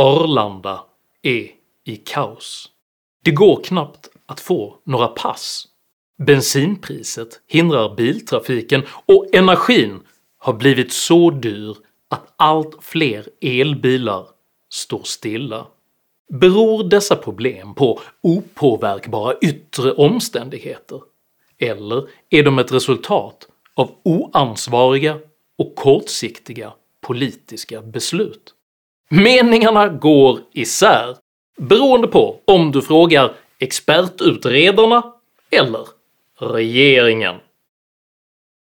Arlanda är i kaos. Det går knappt att få några pass. Bensinpriset hindrar biltrafiken och energin har blivit så dyr att allt fler elbilar står stilla. Beror dessa problem på opåverkbara yttre omständigheter? Eller är de ett resultat av oansvariga och kortsiktiga politiska beslut? Meningarna går isär beroende på om du frågar expertutredarna eller regeringen.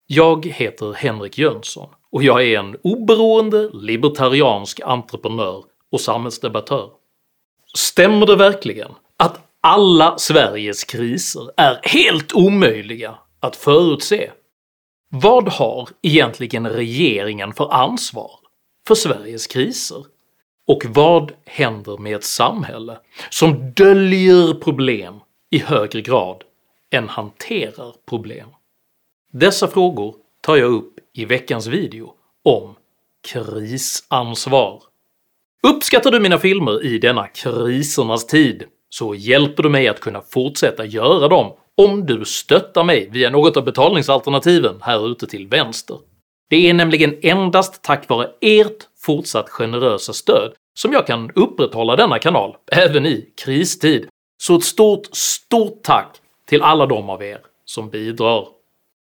Jag heter Henrik Jönsson och jag är en oberoende libertariansk entreprenör och samhällsdebattör. Stämmer det verkligen att alla Sveriges kriser är helt omöjliga att förutse? Vad har egentligen regeringen för ansvar för Sveriges kriser? Och vad händer med ett samhälle som döljer problem i högre grad än hanterar problem? Dessa frågor tar jag upp i veckans video om krisansvar. Uppskattar du mina filmer i denna krisernas tid så hjälper du mig att kunna fortsätta göra dem om du stöttar mig via något av betalningsalternativen här ute till vänster. Det är nämligen endast tack vare ert fortsatt generösa stöd som jag kan upprätthålla denna kanal även i kristid, så ett stort STORT tack till alla de av er som bidrar.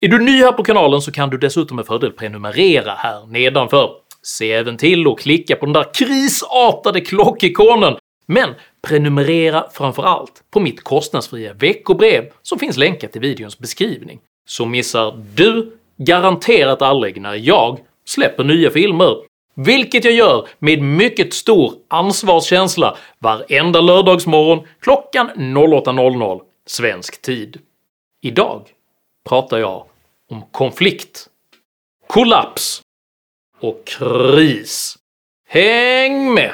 Är du ny här på kanalen så kan du dessutom med fördel prenumerera här nedanför. Se även till att klicka på den där krisartade klockikonen, men prenumerera framförallt på mitt kostnadsfria veckobrev som finns länkat i videons beskrivning, så missar du garanterat aldrig när jag släpper nya filmer vilket jag gör med mycket stor ansvarskänsla varenda lördagsmorgon klockan 08.00 svensk tid. Idag pratar jag om konflikt, kollaps och kris. Häng med!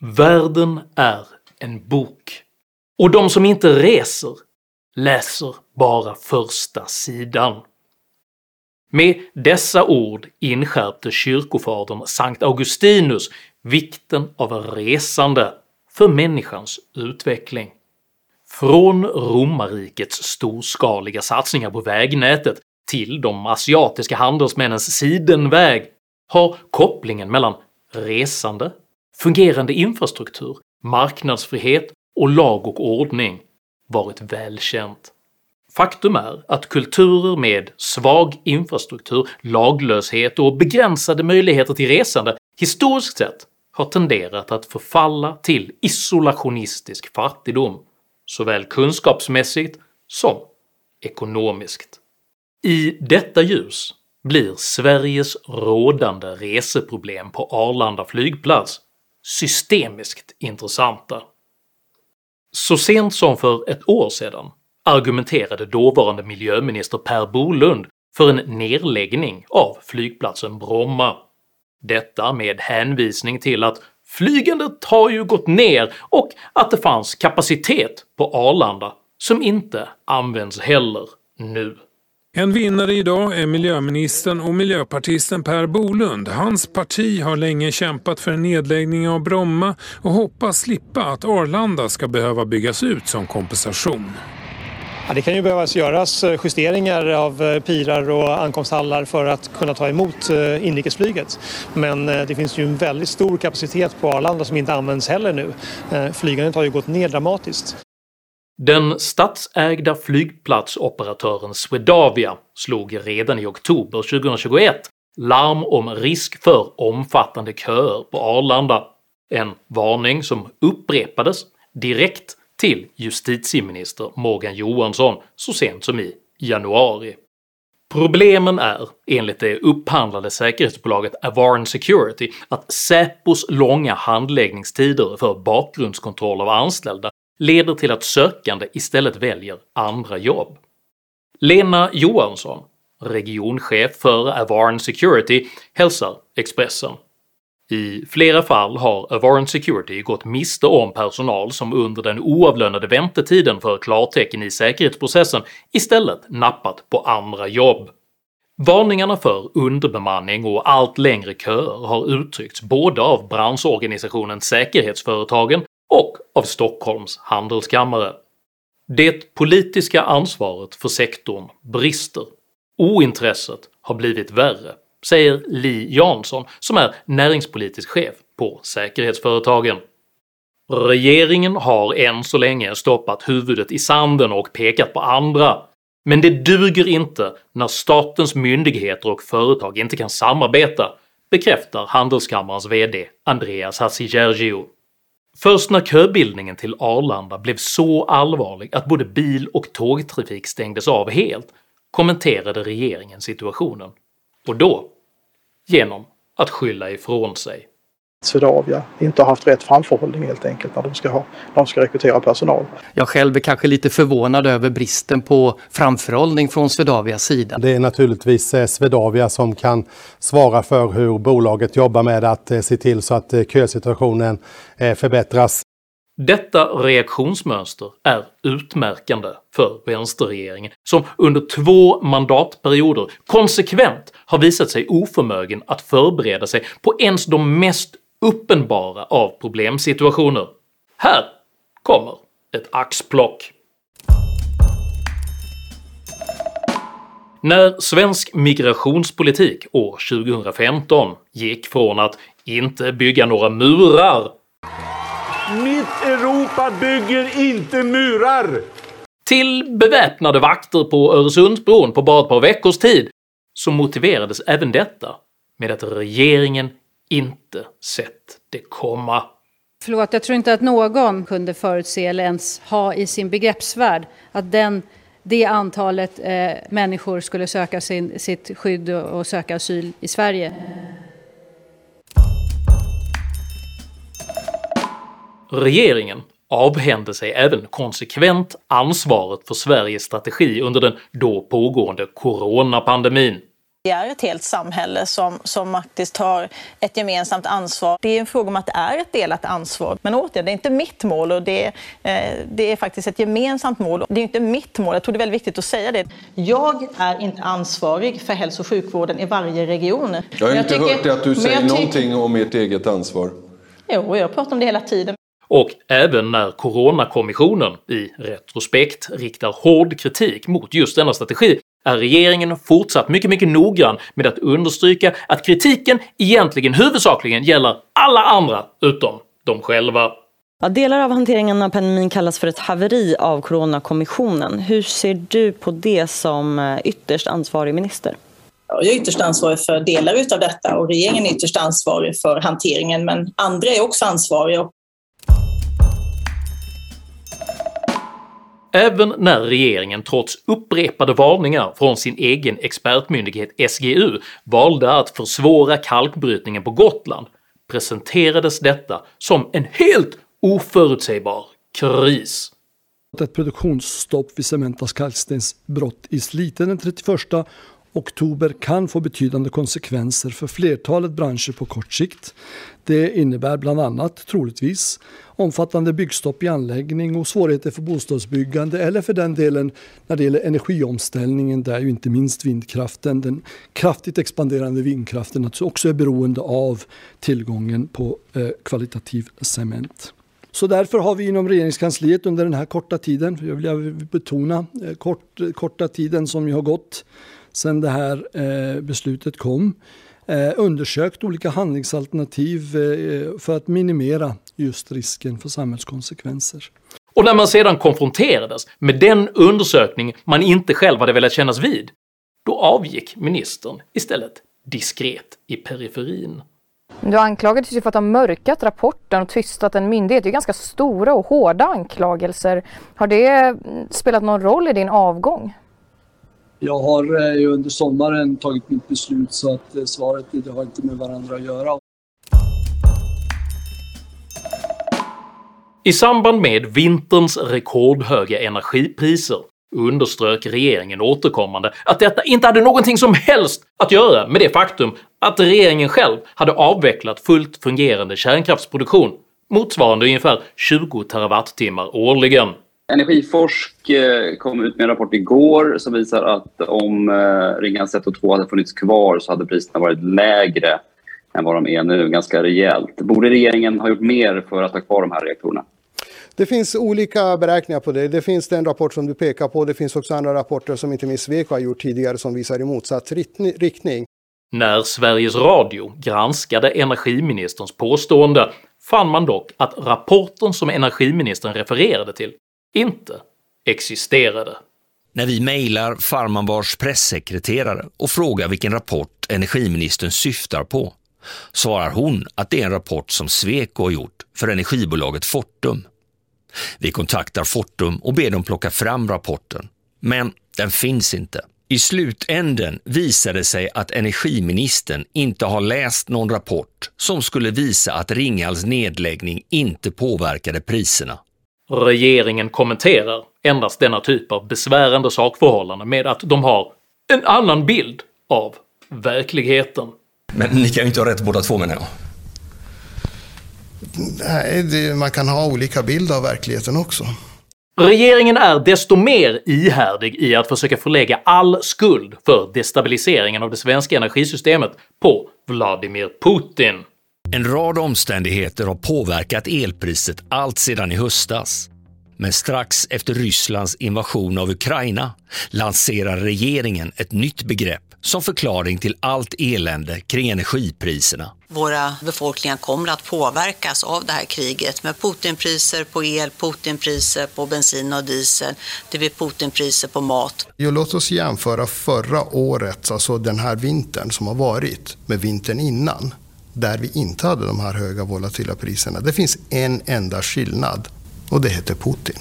Världen är en bok. Och de som inte reser läser bara första sidan. Med dessa ord inskärpte kyrkofadern Sankt Augustinus vikten av resande för människans utveckling. Från romarrikets storskaliga satsningar på vägnätet till de asiatiska handelsmännens sidenväg har kopplingen mellan resande, fungerande infrastruktur marknadsfrihet och lag och ordning varit välkänt. Faktum är att kulturer med svag infrastruktur, laglöshet och begränsade möjligheter till resande historiskt sett har tenderat att förfalla till isolationistisk fattigdom, såväl kunskapsmässigt som ekonomiskt. I detta ljus blir Sveriges rådande reseproblem på Arlanda flygplats systemiskt intressanta. Så sent som för ett år sedan argumenterade dåvarande miljöminister Per Bolund för en nedläggning av flygplatsen Bromma. Detta med hänvisning till att flygandet har ju gått ner och att det fanns kapacitet på Arlanda som inte används heller nu. En vinnare idag är miljöministern och miljöpartisten Per Bolund. Hans parti har länge kämpat för en nedläggning av Bromma och hoppas slippa att Arlanda ska behöva byggas ut som kompensation. Ja, det kan ju behövas göras eh, justeringar av eh, pirar och ankomsthallar för att kunna ta emot eh, inrikesflyget. Men det finns ju en väldigt stor kapacitet på Arlanda som inte används heller nu. Flygandet har ju gått ner dramatiskt. Den statsägda flygplatsoperatören Swedavia slog redan i oktober 2021 larm om risk för omfattande köer på Arlanda, en varning som upprepades direkt till justitieminister Morgan Johansson så sent som i januari. Problemen är, enligt det upphandlade säkerhetsbolaget Avarn Security, att Säpos långa handläggningstider för bakgrundskontroll av anställda leder till att sökande istället väljer andra jobb. Lena Johansson, regionchef för Avarn Security, hälsar Expressen I flera fall har Avarn Security gått miste om personal som under den oavlönade väntetiden för klartecken i säkerhetsprocessen istället nappat på andra jobb. Varningarna för underbemanning och allt längre köer har uttryckts både av branschorganisationen Säkerhetsföretagen och av Stockholms handelskammare. Det politiska ansvaret för sektorn brister. Ointresset har blivit värre, säger Li Jansson som är näringspolitisk chef på Säkerhetsföretagen. Regeringen har än så länge stoppat huvudet i sanden och pekat på andra, men det duger inte när statens myndigheter och företag inte kan samarbeta, bekräftar Handelskammarens VD Andreas Hadzigeorgiou. Först när köbildningen till Arlanda blev så allvarlig att både bil och tågtrafik stängdes av helt kommenterade regeringen situationen, och då genom att skylla ifrån sig. Swedavia inte har haft rätt framförhållning helt enkelt när de ska, ha, när de ska rekrytera personal. Jag själv är kanske lite förvånad över bristen på framförhållning från Swedavias sida. Det är naturligtvis eh, Swedavia som kan svara för hur bolaget jobbar med att eh, se till så att eh, kösituationen förbättras. Detta reaktionsmönster är utmärkande för vänsterregeringen som under två mandatperioder konsekvent har visat sig oförmögen att förbereda sig på ens de mest uppenbara av problemsituationer. Här kommer ett axplock. När svensk migrationspolitik år 2015 gick från att inte bygga några murar mitt Europa bygger inte murar! Till beväpnade vakter på Öresundsbron på bara ett par veckors tid så motiverades även detta med att regeringen inte sett det komma. Förlåt, jag tror inte att någon kunde förutse eller ens ha i sin begreppsvärld att den, det antalet eh, människor skulle söka sin, sitt skydd och söka asyl i Sverige. Regeringen avhände sig även konsekvent ansvaret för Sveriges strategi under den då pågående coronapandemin. Vi är ett helt samhälle som, som faktiskt har ett gemensamt ansvar. Det är en fråga om att det är ett delat ansvar. Men återigen, det är inte mitt mål och det, eh, det är faktiskt ett gemensamt mål. Det är inte mitt mål, jag tror det är väldigt viktigt att säga det. Jag är inte ansvarig för hälso och sjukvården i varje region. Jag har inte tycker, hört att du säger någonting om ert eget ansvar. Jo, jag pratar om det hela tiden och även när Coronakommissionen i retrospekt riktar hård kritik mot just denna strategi är regeringen fortsatt mycket, mycket noggrann med att understryka att kritiken egentligen huvudsakligen gäller alla andra utom de själva. Ja, delar av hanteringen av pandemin kallas för ett haveri av Coronakommissionen. Hur ser du på det som eh, ytterst ansvarig minister? Jag är ytterst ansvarig för delar av detta och regeringen är ytterst ansvarig för hanteringen men andra är också ansvariga Även när regeringen trots upprepade varningar från sin egen expertmyndighet SGU valde att försvåra kalkbrytningen på Gotland presenterades detta som en helt oförutsägbar kris. Ett produktionsstopp vid Cementas kalkstensbrott i Slite den 31 oktober kan få betydande konsekvenser för flertalet branscher på kort sikt. Det innebär bland annat, troligtvis, omfattande byggstopp i anläggning och svårigheter för bostadsbyggande eller för den delen när det gäller energiomställningen där ju inte minst vindkraften, den kraftigt expanderande vindkraften alltså också är beroende av tillgången på eh, kvalitativ cement. Så därför har vi inom regeringskansliet under den här korta tiden, jag vill betona eh, kort, korta tiden som ju har gått sedan det här eh, beslutet kom, eh, undersökt olika handlingsalternativ eh, för att minimera just risken för samhällskonsekvenser. Och när man sedan konfronterades med den undersökning man inte själv hade velat kännas vid, då avgick ministern istället diskret i periferin. Du anklagades ju för att ha mörkat rapporten och tystat en myndighet. Det är ganska stora och hårda anklagelser. Har det spelat någon roll i din avgång? Jag har eh, ju under sommaren tagit mitt beslut så att eh, svaret det har inte med varandra att göra. I samband med vinterns rekordhöga energipriser underströk regeringen återkommande att detta inte hade någonting som helst att göra med det faktum att regeringen själv hade avvecklat fullt fungerande kärnkraftsproduktion motsvarande ungefär 20 terawattimmar årligen. Energiforsk eh, kom ut med en rapport igår som visar att om eh, Ringhals 1 och 2 hade funnits kvar så hade priserna varit lägre än vad de är nu, ganska rejält. Borde regeringen ha gjort mer för att ha kvar de här reaktorerna? Det finns olika beräkningar på det. Det finns den rapport som du pekar på. Det finns också andra rapporter som inte minst Sweco har gjort tidigare som visar i motsatt riktning. När Sveriges Radio granskade energiministerns påstående fann man dock att rapporten som energiministern refererade till inte existerade. När vi mejlar Farmanbars pressekreterare och frågar vilken rapport energiministern syftar på svarar hon att det är en rapport som Sweco har gjort för energibolaget Fortum. Vi kontaktar Fortum och ber dem plocka fram rapporten, men den finns inte. I slutänden visade det sig att energiministern inte har läst någon rapport som skulle visa att Ringhals nedläggning inte påverkade priserna. Regeringen kommenterar endast denna typ av besvärande sakförhållanden med att de har en annan bild av verkligheten. Men ni kan ju inte ha rätt båda två menar jag. Nej, det, man kan ha olika bild av verkligheten också. Regeringen är desto mer ihärdig i att försöka förlägga all skuld för destabiliseringen av det svenska energisystemet på Vladimir Putin. En rad omständigheter har påverkat elpriset allt sedan i höstas. Men strax efter Rysslands invasion av Ukraina lanserar regeringen ett nytt begrepp som förklaring till allt elände kring energipriserna. Våra befolkningar kommer att påverkas av det här kriget med Putinpriser på el, Putinpriser på bensin och diesel, det blir Putinpriser på mat. Jo, låt oss jämföra förra året, alltså den här vintern som har varit, med vintern innan där vi inte hade de här höga volatila priserna. Det finns en enda skillnad och det heter Putin.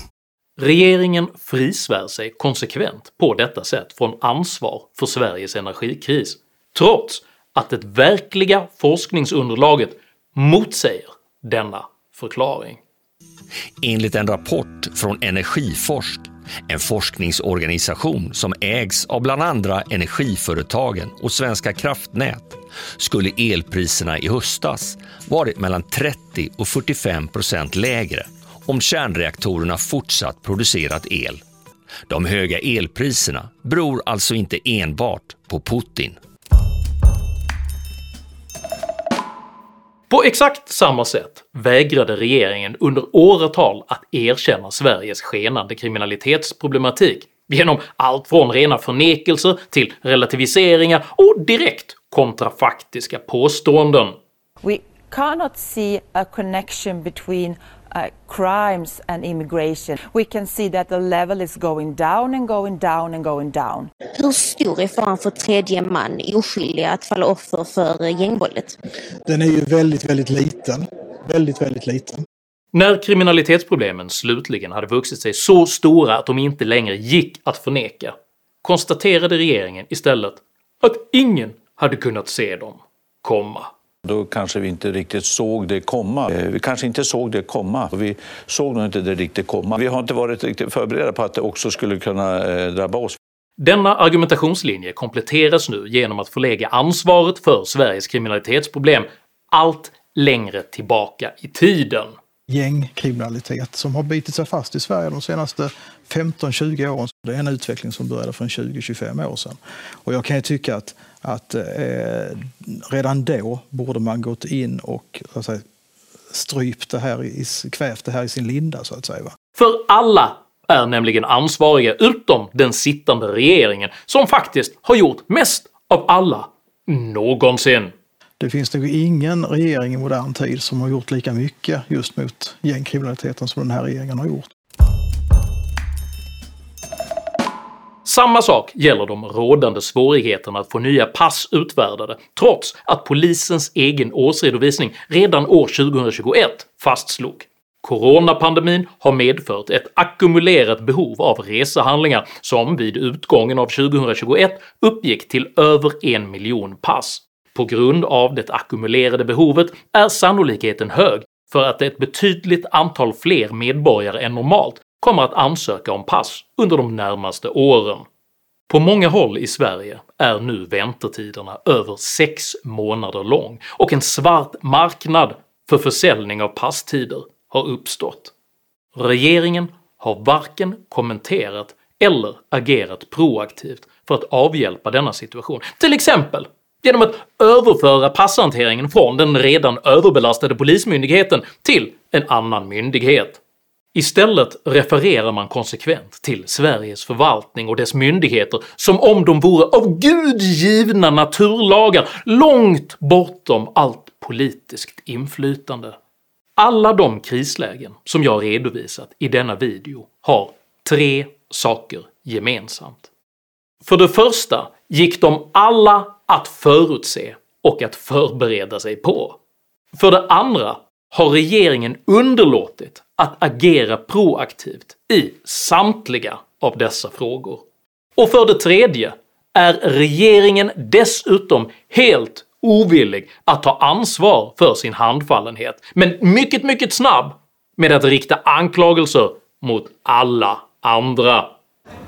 Regeringen frisvär sig konsekvent på detta sätt från ansvar för Sveriges energikris, trots att det verkliga forskningsunderlaget motsäger denna förklaring. Enligt en rapport från Energiforsk, en forskningsorganisation som ägs av bland andra Energiföretagen och Svenska kraftnät, skulle elpriserna i höstas varit mellan 30 och 45 procent lägre om kärnreaktorerna fortsatt producerat el. De höga elpriserna beror alltså inte enbart på Putin. På exakt samma sätt vägrade regeringen under åratal att erkänna Sveriges skenande kriminalitetsproblematik genom allt från rena förnekelser till relativiseringar och direkt kontrafaktiska påståenden. We cannot see a connection between uh, crimes and immigration. We can see that the level is going down and going down and going down. Hur stor är faran för tredje man oskyldiga att falla offer för gängvåldet? Den är ju väldigt, väldigt liten. Väldigt, väldigt liten. När kriminalitetsproblemen slutligen hade vuxit sig så stora att de inte längre gick att förneka konstaterade regeringen istället att ingen hade kunnat se dem komma. Då kanske vi inte riktigt såg det komma. Eh, vi kanske inte såg det komma. Vi såg nog inte det riktigt komma. Vi har inte varit riktigt förberedda på att det också skulle kunna eh, drabba oss. Denna argumentationslinje kompletteras nu genom att förlägga ansvaret för Sveriges kriminalitetsproblem allt längre tillbaka i tiden. Gängkriminalitet som har bitit sig fast i Sverige de senaste 15-20 åren. Det är en utveckling som började för 20-25 år sedan. Och jag kan ju tycka att, att eh, redan då borde man gått in och säga, strypt det här, i, kvävt det här i sin linda så att säga. Va? För alla är nämligen ansvariga utom den sittande regeringen som faktiskt har gjort mest av alla någonsin. Det finns nog ingen regering i modern tid som har gjort lika mycket just mot gängkriminaliteten som den här regeringen har gjort. Samma sak gäller de rådande svårigheterna att få nya pass utfärdade trots att polisens egen årsredovisning redan år 2021 fastslog Coronapandemin har medfört ett ackumulerat behov av resehandlingar som vid utgången av 2021 uppgick till över en miljon pass. På grund av det ackumulerade behovet är sannolikheten hög för att ett betydligt antal fler medborgare än normalt kommer att ansöka om pass under de närmaste åren. På många håll i Sverige är nu väntetiderna över 6 månader lång och en svart marknad för försäljning av passtider har uppstått. Regeringen har varken kommenterat eller agerat proaktivt för att avhjälpa denna situation, till exempel genom att överföra passhanteringen från den redan överbelastade polismyndigheten till en annan myndighet. Istället refererar man konsekvent till Sveriges förvaltning och dess myndigheter som om de vore av gud givna naturlagar långt bortom allt politiskt inflytande. Alla de krislägen som jag redovisat i denna video har tre saker gemensamt. För det första gick de alla att förutse och att förbereda sig på. För det andra har regeringen underlåtit att agera proaktivt i samtliga av dessa frågor. Och för det tredje är regeringen dessutom helt ovillig att ta ansvar för sin handfallenhet, men mycket, mycket snabb med att rikta anklagelser mot alla andra.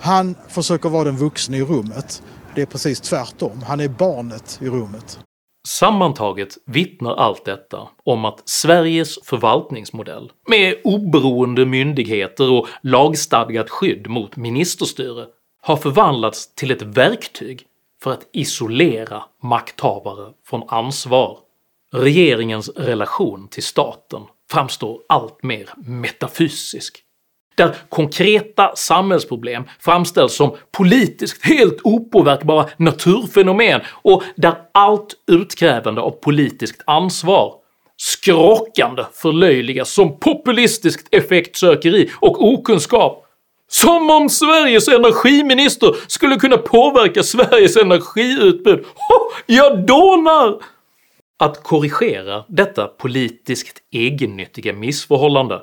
Han försöker vara den vuxne i rummet. Det är precis tvärtom. Han är barnet i rummet. Sammantaget vittnar allt detta om att Sveriges förvaltningsmodell med oberoende myndigheter och lagstadgat skydd mot ministerstyre har förvandlats till ett verktyg för att isolera makthavare från ansvar. Regeringens relation till staten framstår allt mer metafysisk där konkreta samhällsproblem framställs som politiskt helt opåverkbara naturfenomen och där allt utkrävande av politiskt ansvar skrockande förlöjligas som populistiskt effektsökeri och okunskap som om Sveriges energiminister skulle kunna påverka Sveriges energiutbud! Oh, jag dånar! Att korrigera detta politiskt egennyttiga missförhållande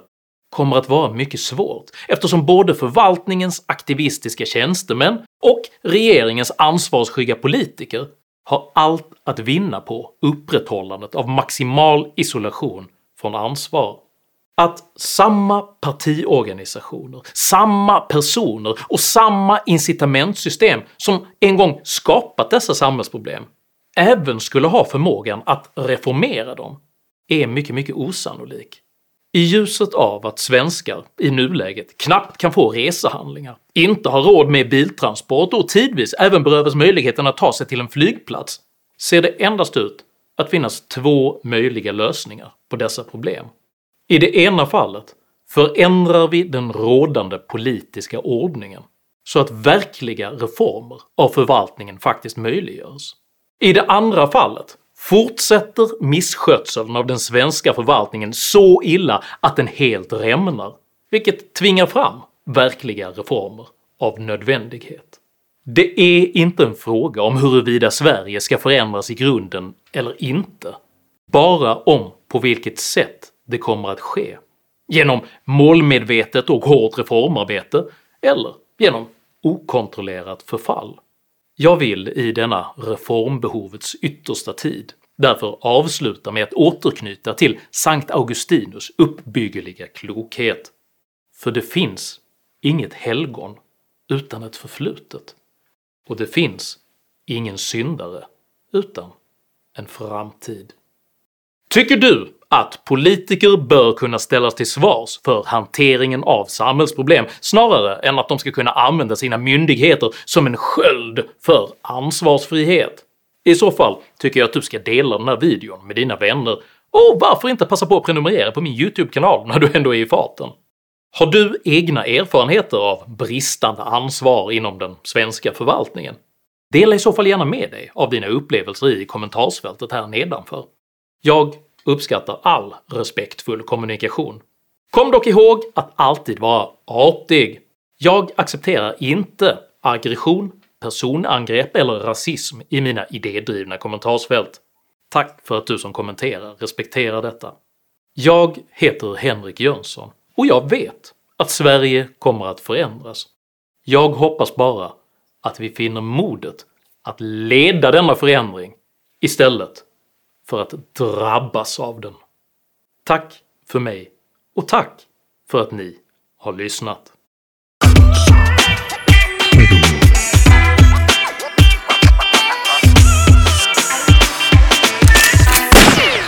kommer att vara mycket svårt eftersom både förvaltningens aktivistiska tjänstemän och regeringens ansvarsskygga politiker har allt att vinna på upprätthållandet av maximal isolation från ansvar. Att samma partiorganisationer, samma personer och samma incitamentsystem som en gång skapat dessa samhällsproblem även skulle ha förmågan att reformera dem är mycket, mycket osannolik. I ljuset av att svenskar i nuläget knappt kan få resehandlingar, inte har råd med biltransport och tidvis även berövas möjligheten att ta sig till en flygplats ser det endast ut att finnas två möjliga lösningar på dessa problem. I det ena fallet förändrar vi den rådande politiska ordningen så att verkliga reformer av förvaltningen faktiskt möjliggörs. I det andra fallet Fortsätter misskötseln av den svenska förvaltningen så illa att den helt rämnar, vilket tvingar fram verkliga reformer av nödvändighet. Det är inte en fråga om huruvida Sverige ska förändras i grunden eller inte, bara om på vilket sätt det kommer att ske. Genom målmedvetet och hårt reformarbete, eller genom okontrollerat förfall. Jag vill i denna reformbehovets yttersta tid därför avsluta med att återknyta till Sankt Augustinus uppbyggeliga klokhet. För det finns inget helgon utan ett förflutet, och det finns ingen syndare utan en framtid. Tycker du att politiker bör kunna ställas till svars för hanteringen av samhällsproblem snarare än att de ska kunna använda sina myndigheter som en sköld för ansvarsfrihet? I så fall tycker jag att du ska dela den här videon med dina vänner och varför inte passa på att prenumerera på min YouTube-kanal när du ändå är i farten? Har du egna erfarenheter av bristande ansvar inom den svenska förvaltningen? Dela i så fall gärna med dig av dina upplevelser i kommentarsfältet här nedanför. Jag uppskattar all respektfull kommunikation. Kom dock ihåg att alltid vara artig. Jag accepterar inte aggression, personangrepp eller rasism i mina idédrivna kommentarsfält. Tack för att du som kommenterar respekterar detta. Jag heter Henrik Jönsson och jag vet att Sverige kommer att förändras. Jag hoppas bara att vi finner modet att leda denna förändring istället för att drabbas av den. Tack för mig och tack för att ni har lyssnat.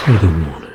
Evermore.